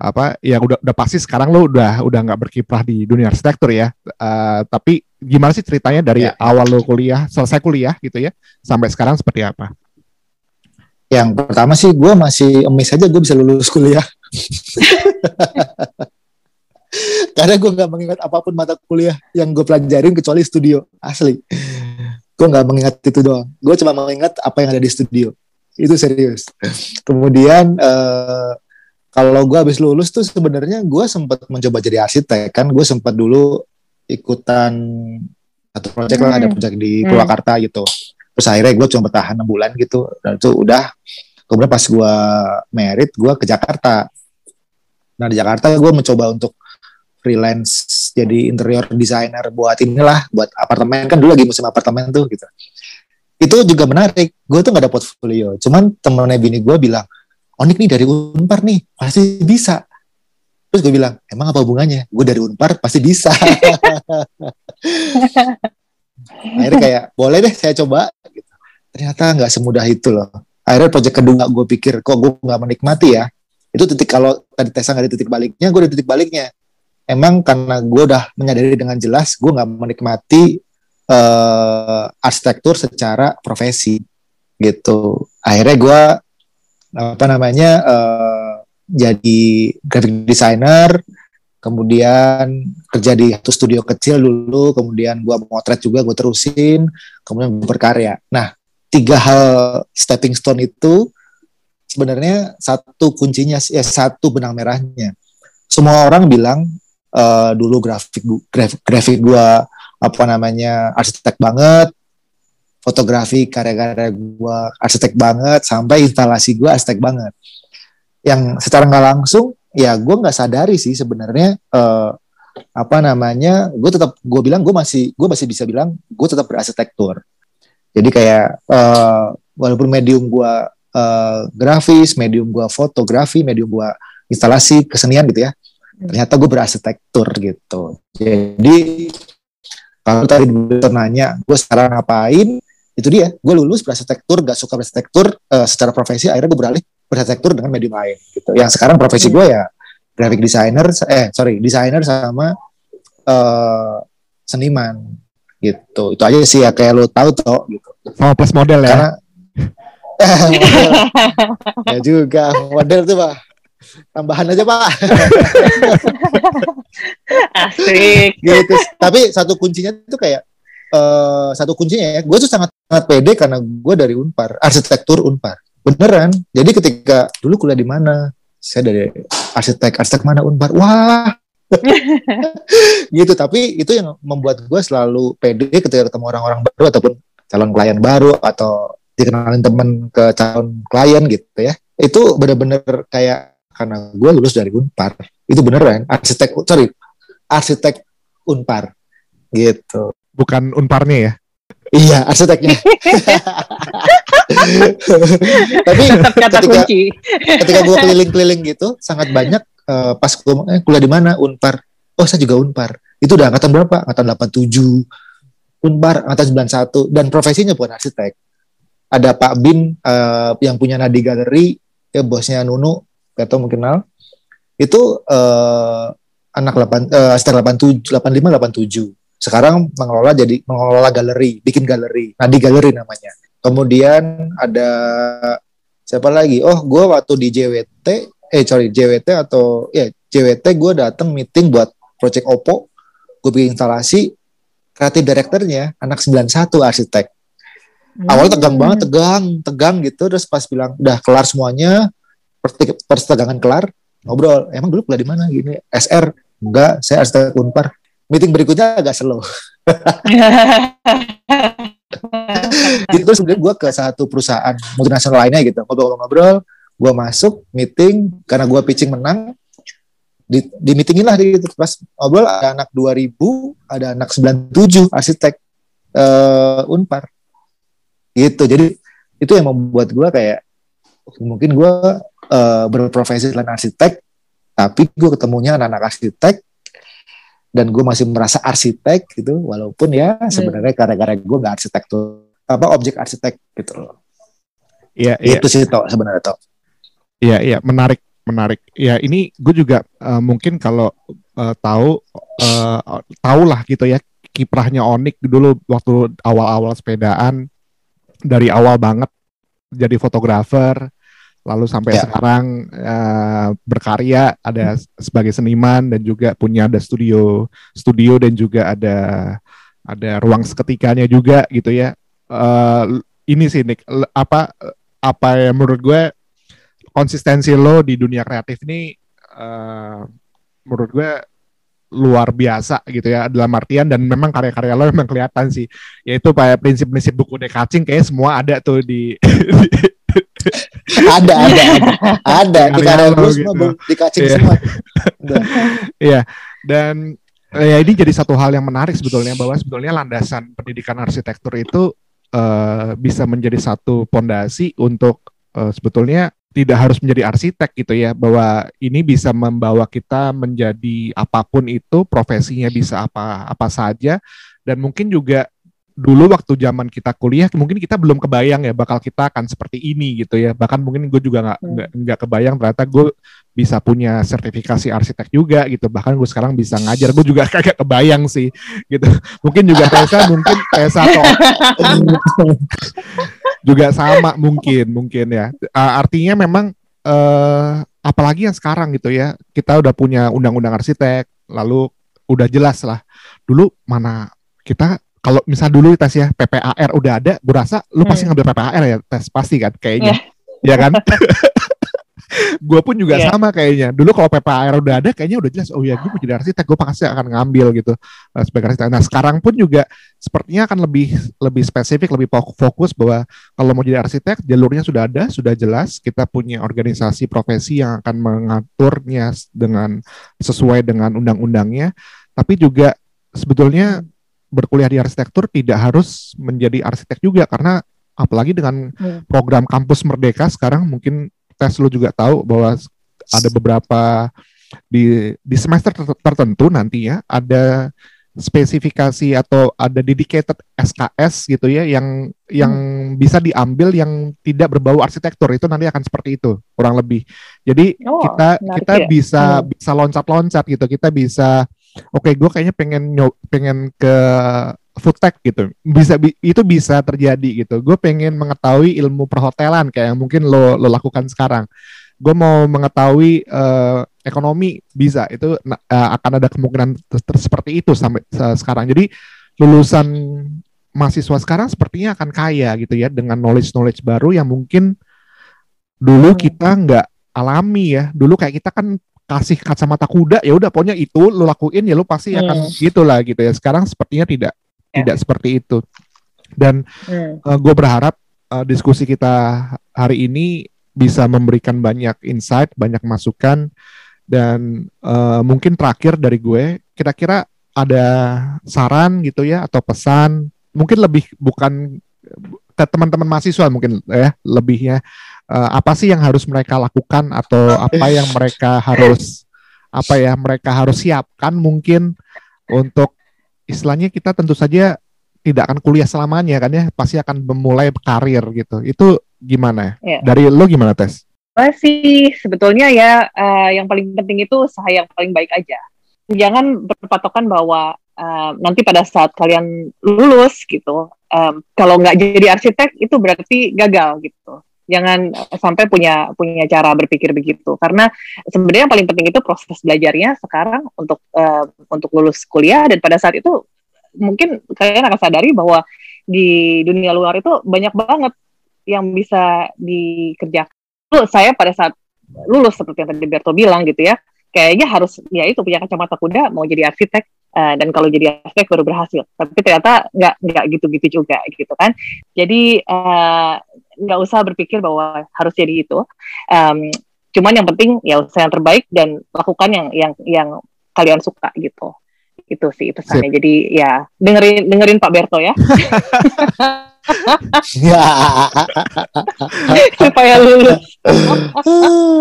apa ya udah udah pasti sekarang lo udah udah nggak berkiprah di dunia arsitektur ya uh, tapi gimana sih ceritanya dari ya. awal lo kuliah selesai kuliah gitu ya sampai sekarang seperti apa yang pertama sih gue masih emis aja gue bisa lulus kuliah *laughs* Karena gue nggak mengingat apa pun mata kuliah yang gue pelajarin kecuali studio asli. Gue nggak mengingat itu doang. Gue cuma mengingat apa yang ada di studio. Itu serius. Kemudian uh, kalau gue habis lulus tuh sebenarnya gue sempat mencoba jadi arsitek kan gue sempat dulu ikutan satu proyek lah ada Hmm. proyek di Hmm. Purwakarta gitu terus akhirnya gue cuma bertahan enam bulan gitu dan itu udah kemudian pas gue merit gue ke Jakarta nah di Jakarta gue mencoba untuk freelance jadi interior designer buat inilah buat apartemen kan dulu lagi musim apartemen tuh gitu itu juga menarik. Gue tuh gak ada portfolio cuman temennya bini gue bilang Onik nih dari Unpar nih pasti bisa. Terus gue bilang emang apa hubungannya? Gue dari Unpar pasti bisa. *laughs* Akhirnya kayak boleh deh saya coba. Gitu. ternyata nggak semudah itu loh. Akhirnya proyek kedua gue pikir kok gue nggak menikmati ya? Itu titik kalau tadi Tessa nggak ada titik baliknya gue ada titik baliknya. Emang karena gue udah menyadari dengan jelas gue nggak menikmati eh, arsitektur secara profesi gitu. Akhirnya gue apa namanya eh, jadi graphic designer kemudian kerja di satu studio kecil dulu kemudian gua motret juga gue terusin kemudian berkarya. Nah tiga hal stepping stone itu sebenarnya satu kuncinya ya satu benang merahnya. Semua orang bilang eh, dulu grafik grafik grafik gua apa namanya arsitek banget fotografi karya-karya gua arsitek banget sampai instalasi gua arsitek banget. Yang secara nggak langsung ya gue nggak sadari sih sebenarnya eh, apa namanya gue tetap gue bilang gue masih gue masih bisa bilang gue tetap berarsitektur. Jadi kayak eh, walaupun medium gue eh, grafis medium gue fotografi medium gue instalasi kesenian gitu ya ternyata gue berarsitektur gitu. Jadi kalau tadi nanya gue sekarang ngapain? Itu dia gue lulus berarsitektur gak suka berarsitektur eh, secara profesi akhirnya gue beralih berarsitektur dengan medium lain gitu. Yang sekarang profesi gue ya graphic designer eh sorry designer sama eh seniman gitu. Itu aja sih ya kayak lo tahu toh gitu. Sama plus model ya. karena model, *laughs* ya juga model tuh pak. Tambahan aja pak *laughs* Asik. gitu. Tapi satu kuncinya tuh kayak eh satu kuncinya ya gue tuh sangat sangat pede karena gue dari unpar arsitektur unpar. Beneran. Jadi ketika dulu kuliah di mana? Saya dari arsitek arsitek mana unpar? Wah. *laughs* Gitu. Tapi itu yang membuat gue selalu pede ketika ketemu orang-orang baru ataupun calon klien baru atau dikenalin temen ke calon klien gitu ya. Itu bener-bener kayak karena gue lulus dari unpar. Itu beneran arsitek sorry arsitek unpar. Gitu. Bukan unparnya ya. iya arsiteknya. *laughs* Tapi ketika kunci. ketika gue keliling-keliling gitu sangat banyak eh, pas gue eh, kuliah di mana? Unpar. Oh saya juga unpar. Itu udah angkatan berapa? Angkatan 87 unpar angkatan 91 dan profesinya bukan arsitek. Ada Pak Bin eh, yang punya Nadi Gallery ya bosnya Nunu gak tau mungkin kenal. Itu eh, anak 8 eh, arsitek 87 85 87 sekarang mengelola jadi mengelola galeri bikin galeri Nadi Gallery namanya. Kemudian ada siapa lagi? Oh gue waktu di JWT eh sorry JWT atau ya JWT gue datang meeting buat project Oppo. Gue bikin instalasi kreatif directornya anak 91 arsitek. Awalnya tegang Hmm. banget tegang tegang gitu. Terus pas bilang udah kelar semuanya persidangan kelar ngobrol. Emang dulu kuliah di mana? Gini SR enggak saya arsitek unpar. Meeting berikutnya agak slow. *laughs* Gitu terus kemudian gue ke satu perusahaan multinasional lainnya gitu. Ngobrol-ngobrol gue masuk meeting karena gue pitching menang di, di meetingin lah gitu. Pas ngobrol ada anak 2000 ada anak 97 arsitek eh, unpar. Gitu. Jadi itu yang membuat gue kayak mungkin gue eh, berprofesi selain arsitek tapi gue ketemunya anak-anak arsitek dan gue masih merasa arsitek gitu walaupun ya sebenarnya gara-gara gue nggak arsitek tuh apa objek arsitek gitu loh Iya, iya. itu sih toh sebenarnya toh Iya, iya, menarik, menarik. Ya, ini gue juga eh, mungkin kalau eh, tahu eh, tahu lah gitu ya kiprahnya Onik dulu waktu awal-awal sepedaan dari awal banget jadi fotografer lalu sampai Ya. sekarang eh, berkarya ada sebagai seniman dan juga punya ada studio studio dan juga ada ada ruang seketikanya juga gitu ya. Eh, ini sih Nick apa apa yang menurut gue konsistensi lo di dunia kreatif ini uh, menurut gue luar biasa gitu ya. Dalam artian dan memang karya-karya lo memang kelihatan sih. Yaitu kayak prinsip-prinsip buku dekacing kayak semua ada tuh di *laughs* ada ada ada ada di gitu. yeah. semua *laughs* iya yeah. dan ya ini jadi satu hal yang menarik sebetulnya bahwa sebetulnya landasan pendidikan arsitektur itu uh, bisa menjadi satu pondasi untuk uh, sebetulnya tidak harus menjadi arsitek gitu ya bahwa ini bisa membawa kita menjadi apa pun itu profesinya bisa apa apa saja dan mungkin juga dulu waktu zaman kita kuliah mungkin kita belum kebayang ya bakal kita akan seperti ini gitu ya. Bahkan mungkin gue juga nggak nggak hmm. nggak kebayang ternyata gue bisa punya sertifikasi arsitek juga gitu. Bahkan gue sekarang bisa ngajar. Gue juga *laughs* kagak kebayang sih gitu. Mungkin juga Tessa mungkin Tessa atau *laughs* juga sama mungkin mungkin ya. Uh, artinya memang uh, apalagi yang sekarang gitu ya kita udah punya undang-undang arsitek lalu udah jelas lah. Dulu mana kita kalau misal dulu tes ya PPAR udah ada, gue rasa lu pasti hmm. ngambil PPAR ya tes pasti kan kayaknya, yeah. ya kan? *laughs* gue pun juga yeah. sama kayaknya. Dulu kalau PPAR udah ada, kayaknya udah jelas. Oh ya, gue mau jadi arsitek, gue pasti akan ngambil gitu uh, sebagai arsitek. Nah sekarang pun juga sepertinya akan lebih lebih spesifik, lebih fokus bahwa kalau mau jadi arsitek, jalurnya sudah ada, sudah jelas. Kita punya organisasi profesi yang akan mengaturnya dengan sesuai dengan undang-undangnya. Tapi juga sebetulnya berkuliah di arsitektur tidak harus menjadi arsitek juga karena apalagi dengan hmm. program kampus merdeka sekarang mungkin tes lu juga tahu bahwa ada beberapa di di semester tertentu nanti ya ada spesifikasi atau ada dedicated SKS gitu ya yang yang hmm. bisa diambil yang tidak berbau arsitektur itu nanti akan seperti itu kurang lebih. Jadi oh, kita kita ya. bisa hmm. bisa loncat-loncat gitu. Kita bisa oke okay, gue kayaknya pengen pengen ke food tech gitu. Bisa bi, itu bisa terjadi gitu. Gue pengen mengetahui ilmu perhotelan kayak yang mungkin lo lo lakukan sekarang. Gue mau mengetahui uh, ekonomi bisa. Itu uh, akan ada kemungkinan seperti itu sampai uh, sekarang. Jadi lulusan mahasiswa sekarang sepertinya akan kaya gitu ya dengan knowledge knowledge baru yang mungkin dulu hmm. kita nggak alami ya. Dulu kayak kita kan kasih kacamata kuda ya udah pokoknya itu lo lakuin ya lo pasti akan hmm. gitulah gitu ya sekarang sepertinya tidak ya. tidak seperti itu. Dan hmm. uh, gue berharap uh, diskusi kita hari ini bisa memberikan banyak insight, banyak masukan, dan uh, mungkin terakhir dari gue, kira-kira ada saran gitu ya atau pesan, mungkin lebih bukan ke teman-teman mahasiswa mungkin ya lebihnya uh, apa sih yang harus mereka lakukan atau apa yang mereka harus apa ya mereka harus siapkan mungkin untuk istilahnya kita tentu saja tidak akan kuliah selamanya kan ya, pasti akan memulai karir gitu. Itu gimana? Ya. Dari lo gimana tes? Masih sebetulnya ya uh, yang paling penting itu usaha yang paling baik aja. Jangan berpatokan bahwa uh, nanti pada saat kalian lulus gitu, um, kalau nggak jadi arsitek itu berarti gagal gitu jangan sampai punya punya cara berpikir begitu karena sebenarnya yang paling penting itu proses belajarnya sekarang untuk uh, untuk lulus kuliah dan pada saat itu mungkin kalian akan sadari bahwa di dunia luar itu banyak banget yang bisa dikerjakan. Saya pada saat lulus seperti yang tadi Berto bilang gitu ya, kayaknya harus ya itu punya kacamata kuda mau jadi arsitek uh, dan kalau jadi arsitek baru berhasil. Tapi ternyata nggak nggak gitu-gitu juga gitu kan. Jadi uh, nggak usah berpikir bahwa harus jadi itu. Um, cuman yang penting ya usaha yang terbaik dan lakukan yang yang yang kalian suka gitu. Itu sih pesannya. Sip. Jadi ya dengerin dengerin Pak Berto ya. *laughs* Supaya lulus.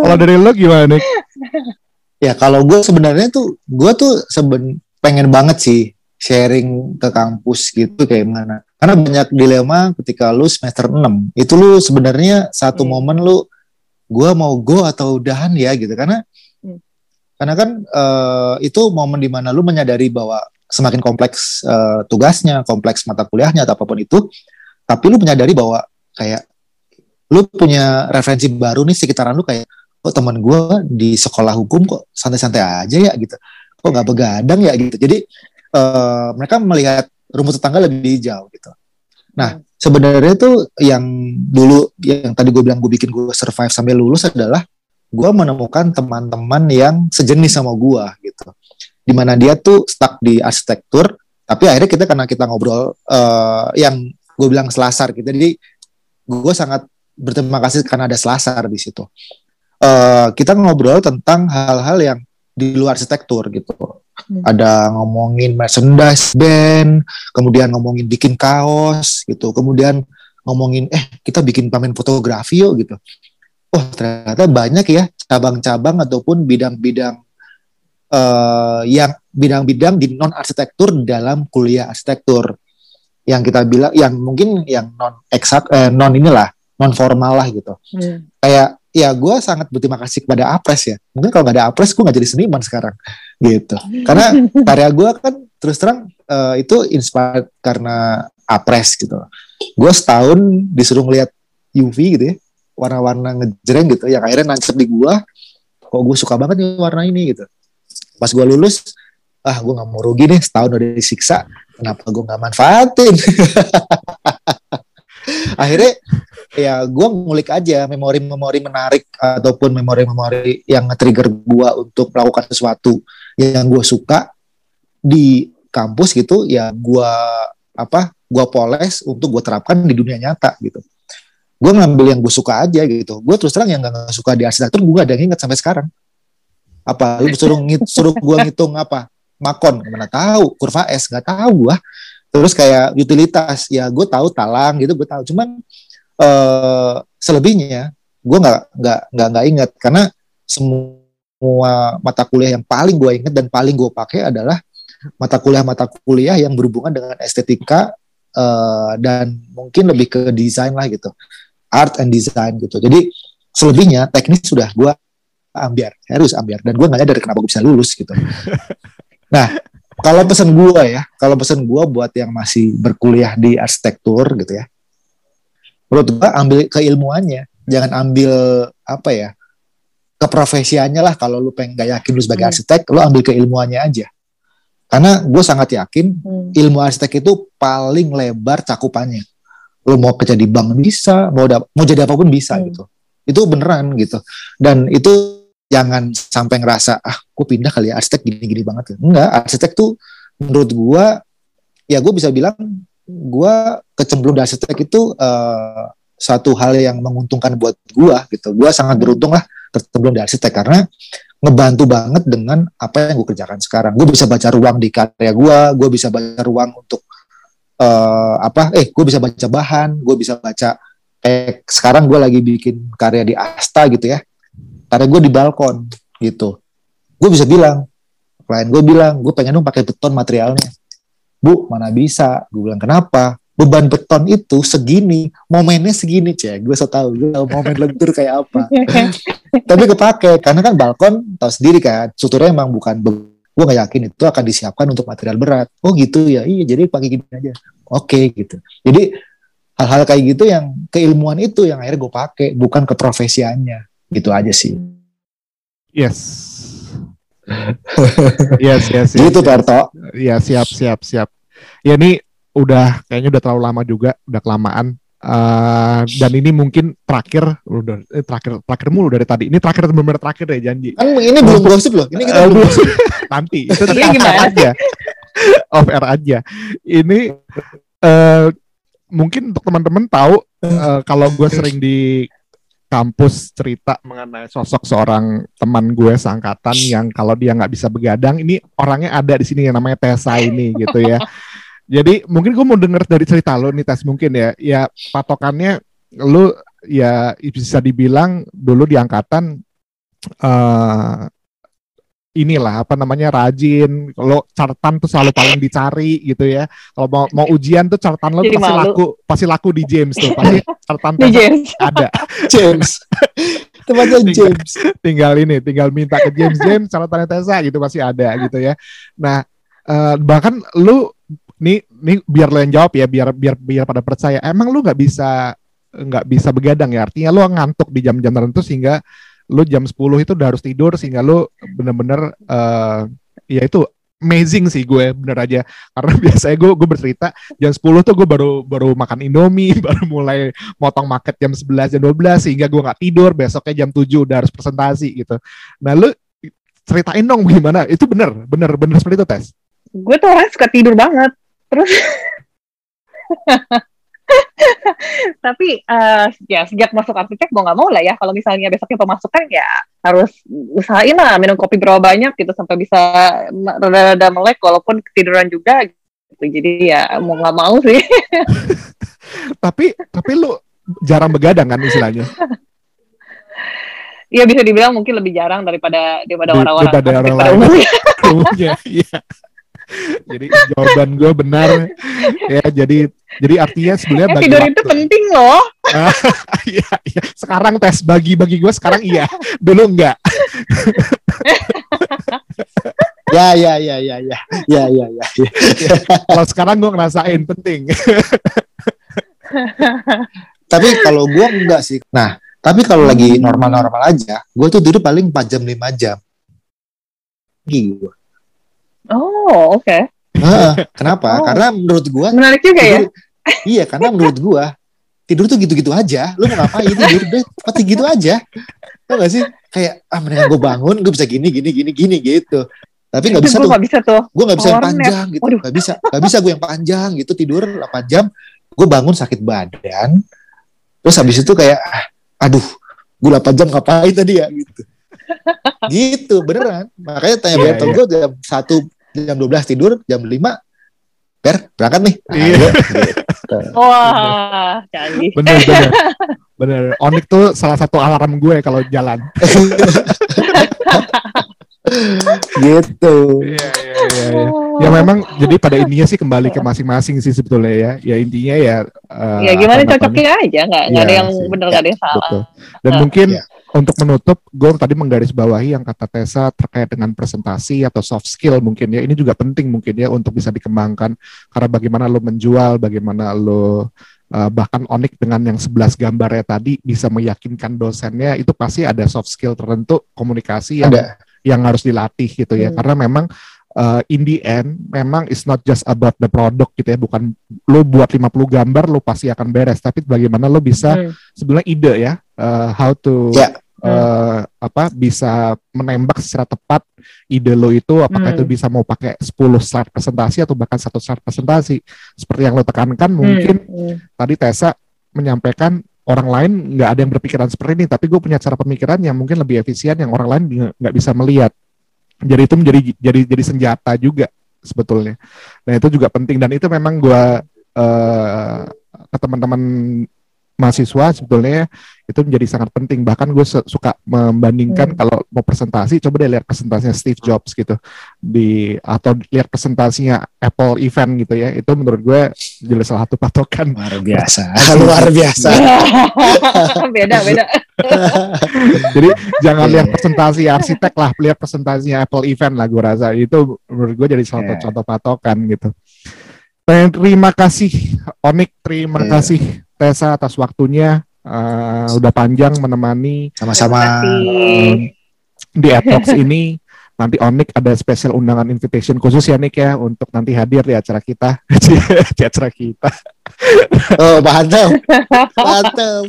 Kalau dari lo gimana nih? Ya kalau gue sebenarnya tuh gue tuh seben pengen banget sih sharing ke kampus gitu kayak mana karena banyak dilema ketika lu semester 6. Itu lu sebenarnya satu hmm. momen lu gua mau go atau udahan ya gitu karena hmm. karena kan uh, itu momen di mana lu menyadari bahwa semakin kompleks uh, tugasnya, kompleks mata kuliahnya atau apa pun itu, tapi lu menyadari bahwa kayak lu punya referensi baru nih sekitaran lu kayak oh teman gue di sekolah hukum kok santai-santai aja ya gitu kok nggak begadang ya gitu jadi uh, mereka melihat rumput tetangga lebih hijau gitu. Nah, sebenarnya tuh yang dulu yang tadi gue bilang gue bikin gue survive sampai lulus adalah gue menemukan teman-teman yang sejenis sama gue gitu. Di mana dia tuh stuck di arsitektur tapi akhirnya kita karena kita ngobrol uh, yang gue bilang selasar gitu jadi gue sangat berterima kasih karena ada selasar di situ. Uh, kita ngobrol tentang hal-hal yang di luar arsitektur gitu hmm. ada ngomongin merchandise band kemudian ngomongin bikin kaos gitu kemudian ngomongin eh kita bikin pamen fotografi yuk gitu oh ternyata banyak ya cabang-cabang ataupun bidang-bidang uh, yang bidang-bidang di non arsitektur dalam kuliah arsitektur yang kita bilang yang mungkin yang non eksak eh, non inilah non formal lah gitu hmm. kayak ya gue sangat berterima kasih kepada Apres ya. Mungkin kalau nggak ada Apres gue nggak jadi seniman sekarang. Gitu. Karena *laughs* karya gue kan terus terang uh, itu inspired karena Apres gitu. Gue setahun disuruh ngeliat UV gitu ya. Warna-warna ngejreng gitu. Yang akhirnya nancep di gue kok gue suka banget nih warna ini? Gitu. Pas gue lulus ah gue nggak mau rugi nih setahun udah disiksa. Kenapa gue nggak manfaatin? *laughs* Akhirnya ya gue ngulik aja memori-memori menarik ataupun memori-memori yang nge-trigger gue untuk melakukan sesuatu yang gue suka di kampus gitu ya gue apa gue poles untuk gue terapkan di dunia nyata gitu. Gue ngambil yang gue suka aja gitu. Gue terus terang yang gak suka di arsitektur gue gak ada yang inget sampai sekarang. Apa lu *laughs* suruh ngit, suruh gua ngitung apa makon mana tahu kurva S nggak tahu gua. Terus kayak utilitas ya gue tahu talang gitu gue tahu. Cuman uh, selebihnya gue nggak nggak nggak nggak ingat. Karena semua mata kuliah yang paling gue ingat dan paling gue pakai adalah mata kuliah mata kuliah yang berhubungan dengan estetika uh, dan mungkin lebih ke desain lah gitu. Art and design gitu. Jadi selebihnya teknis sudah gue ambiar harus ambiar. Dan gue nggak nyadar kenapa gue bisa lulus gitu. *laughs* Nah kalau pesan gue ya kalau pesan gue buat yang masih berkuliah di arsitektur gitu ya menurut gue ambil keilmuannya jangan ambil apa ya keprofesiannya lah kalau lu pengen gak yakin lu sebagai hmm. arsitek lu ambil keilmuannya aja karena gue sangat yakin hmm. ilmu arsitek itu paling lebar cakupannya lu mau kerja di bank bisa mau mau jadi apa pun bisa hmm. gitu itu beneran gitu dan itu jangan sampai ngerasa ah gue pindah kali ya arsitek gini-gini banget ya. enggak arsitek tuh menurut gue ya gue bisa bilang gue kecemplung di arsitek itu uh, satu hal yang menguntungkan buat gue gitu. Gue sangat beruntung lah kecemplung di arsitek karena ngebantu banget dengan apa yang gue kerjakan sekarang. Gue bisa baca ruang di karya gue gue bisa baca ruang untuk uh, apa eh gue bisa baca bahan gue bisa baca kayak sekarang gue lagi bikin karya di Asta gitu ya. Karena gue di balkon gitu. Gue bisa bilang klien gue bilang gue pengen dong pakai beton materialnya bu mana bisa? Gue bilang kenapa? Beban beton itu segini momennya segini cek. Gue so tau gue tau momen lentur kayak apa. *laughs* Tapi kepake karena kan balkon tau sendiri kan strukturnya emang bukan gue gak yakin itu akan disiapkan untuk material berat. Oh gitu ya? Iya jadi pakai gini aja. Oke okay, gitu. Jadi hal-hal kayak gitu yang keilmuan itu yang akhirnya gue pakai bukan keprofesiannya. Gitu aja sih. Yes. Yes, yes, yes. Gitu, Perto. Ya, siap, siap, siap. Ya, ini udah kayaknya udah terlalu lama juga, udah kelamaan. Uh, dan ini mungkin terakhir udah eh, terakhir terakhir mulu dari tadi. Ini terakhir benar-benar terakhir deh janji. Kan ini belum gosip loh. Ini kita uh, belum gosip. *laughs* Nanti itu tapi gimana aja. Off air aja. Ini uh, mungkin untuk teman-teman tahu uh, kalau gue sering di kampus cerita mengenai sosok seorang teman gue seangkatan yang kalau dia nggak bisa begadang ini orangnya ada di sini yang namanya Tessa ini gitu ya. *laughs* Jadi mungkin gue mau denger dari cerita lo nih Tes mungkin ya. Ya patokannya lu ya bisa dibilang dulu di angkatan uh, inilah apa namanya rajin. Kalau catatan tuh selalu paling dicari gitu ya. Kalau mau mau ujian tuh catatan lo pasti malu. laku pasti laku di James tuh. Pasti catatan di James. ada. *laughs* James. Tempatnya James. tinggal ini tinggal minta ke James James catatannya Tessa gitu pasti ada gitu ya. Nah uh, bahkan lu nih nih biar lo yang jawab ya biar biar biar pada percaya. Emang lu nggak bisa nggak bisa begadang ya? Artinya lu ngantuk di jam-jam tertentu sehingga lu jam 10 itu udah harus tidur sehingga lu bener-bener uh, ya itu amazing sih gue bener aja. Karena *laughs* biasanya gue gue bercerita jam 10 tuh gue baru baru makan indomie *laughs* baru mulai motong market jam 11 jam 12 sehingga gue nggak tidur besoknya jam 7 udah harus presentasi gitu. Nah lu ceritain dong gimana? Itu bener bener bener seperti itu tes gue tuh orang suka tidur banget terus *laughs* *laughs* tapi uh, ya sejak masuk arsitek mau nggak mau lah ya kalau misalnya besoknya pemasukan ya harus usahain lah minum kopi berapa banyak gitu sampai bisa rada-rada melek walaupun ketiduran juga gitu. jadi ya mau nggak mau sih *laughs* tapi tapi lu jarang begadang kan istilahnya Iya bisa dibilang mungkin lebih jarang daripada daripada orang-orang daripada orang lain *laughs* umumnya. Iya jadi jawaban gue benar ya jadi jadi artinya sebenarnya bagi tidur waktu. itu penting loh. *laughs* Iya, iya. sekarang tes bagi bagi gue sekarang iya. Dulu enggak. *laughs* Ya ya ya ya ya. Ya ya ya, ya. kalau sekarang gue ngerasain penting. *laughs* Tapi kalau gue enggak sih. Nah tapi kalau lagi normal-normal aja gue tuh tidur paling 4 jam 5 jam. Gitu Oh, oke. Okay. Nah, *laughs* kenapa? Oh. Karena menurut gua menarik juga ya? tidur, ya. *laughs* Iya, karena menurut gua tidur tuh gitu-gitu aja. Lu mau ngapain tidur deh, pasti gitu aja. Tau gak sih? Kayak ah mendingan gue bangun, gue bisa gini gini gini gini gitu. Tapi nggak bisa tuh. Gak bisa tuh. Gue nggak bisa yang panjang gitu. Gak bisa, gak bisa gue yang panjang gitu tidur 8 jam. Gue bangun sakit badan. Terus habis itu kayak, aduh, gue 8 jam ngapain tadi ya gitu. Gitu beneran. Makanya tanya yeah, yeah. gue jam satu jam 12 tidur, jam 5 Per, berangkat nih. Nah, iya. gitu. Wah, canggih. Bener, bener. Bener. Onik tuh salah satu alarm gue kalau jalan. gitu. Iya, iya, iya, iya. Ya memang jadi pada intinya sih kembali ke masing-masing sih sebetulnya ya. Ya intinya ya uh, Ya gimana cocoknya aja, nggak ya, ada yang benar nggak ada yang salah. Betul. Dan uh, mungkin ya untuk menutup, gue tadi menggarisbawahi yang kata Tessa terkait dengan presentasi atau soft skill mungkin ya. Ini juga penting mungkin ya untuk bisa dikembangkan karena bagaimana lo menjual, bagaimana lo uh, bahkan Onik dengan yang 11 gambarnya tadi bisa meyakinkan dosennya itu pasti ada soft skill tertentu komunikasi yang ada. yang harus dilatih gitu ya. Hmm. Karena memang uh, in the end memang it's not just about the product gitu ya bukan lo buat 50 gambar lo pasti akan beres tapi bagaimana lo bisa hmm. sebenarnya ide ya uh, how to yeah. Ya. uh, apa bisa menembak secara tepat ide lo itu apakah hmm. itu bisa mau pakai 10 slide presentasi atau bahkan satu slide presentasi seperti yang lo tekankan mungkin hmm. tadi Tessa menyampaikan orang lain nggak ada yang berpikiran seperti ini tapi gue punya cara pemikiran yang mungkin lebih efisien yang orang lain nggak bisa melihat jadi itu menjadi jadi jadi senjata juga sebetulnya nah itu juga penting dan itu memang gue uh, ke teman-teman mahasiswa sebetulnya itu menjadi sangat penting. Bahkan gue suka membandingkan hmm. kalau mau presentasi coba deh lihat presentasinya Steve Jobs gitu. Di atau lihat presentasinya Apple event gitu ya. Itu menurut gue jelas salah satu patokan. Luar biasa. *laughs* Luar biasa. *laughs* Beda beda. *laughs* Jadi jangan lihat presentasi arsitek lah lihat presentasinya Apple event lah gue rasa. Itu menurut gue jadi salah satu yeah. contoh patokan gitu. Terima kasih Onik. Terima yeah. kasih Tessa atas waktunya uh, udah panjang menemani sama-sama um, di Atrox *laughs* ini. Nanti Onik ada special undangan invitation khusus ya Nick ya untuk nanti hadir di acara kita *laughs* di acara kita. Oh mantap, *laughs* mantap.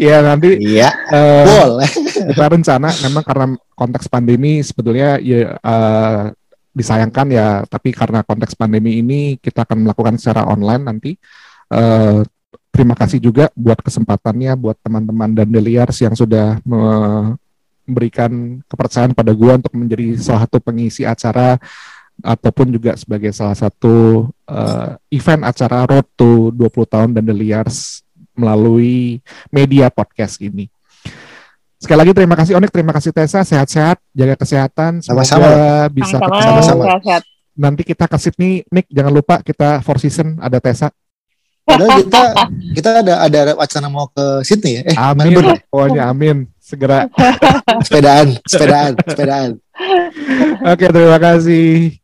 Iya nanti. Iya. Uh, boleh. Kita rencana memang karena konteks pandemi sebetulnya ya uh, disayangkan ya, tapi karena konteks pandemi ini kita akan melakukan secara online nanti. Uh, terima kasih juga buat kesempatannya buat teman-teman dan Deliars yang sudah memberikan kepercayaan pada gua untuk menjadi salah satu pengisi acara ataupun juga sebagai salah satu uh, event acara Road to 20 tahun dan Deliars melalui media podcast ini. Sekali lagi terima kasih Onik, terima kasih Tessa, sehat-sehat, jaga kesehatan, semoga Sama-sama. bisa sama-sama. Nanti kita ke Sydney, Nick jangan lupa kita Four Season ada Tessa. Padahal kita kita ada ada wacana mau ke Sydney ya. Eh, amin. Pokoknya amin. Segera. sepedaan, sepedaan, sepedaan. Oke, terima kasih.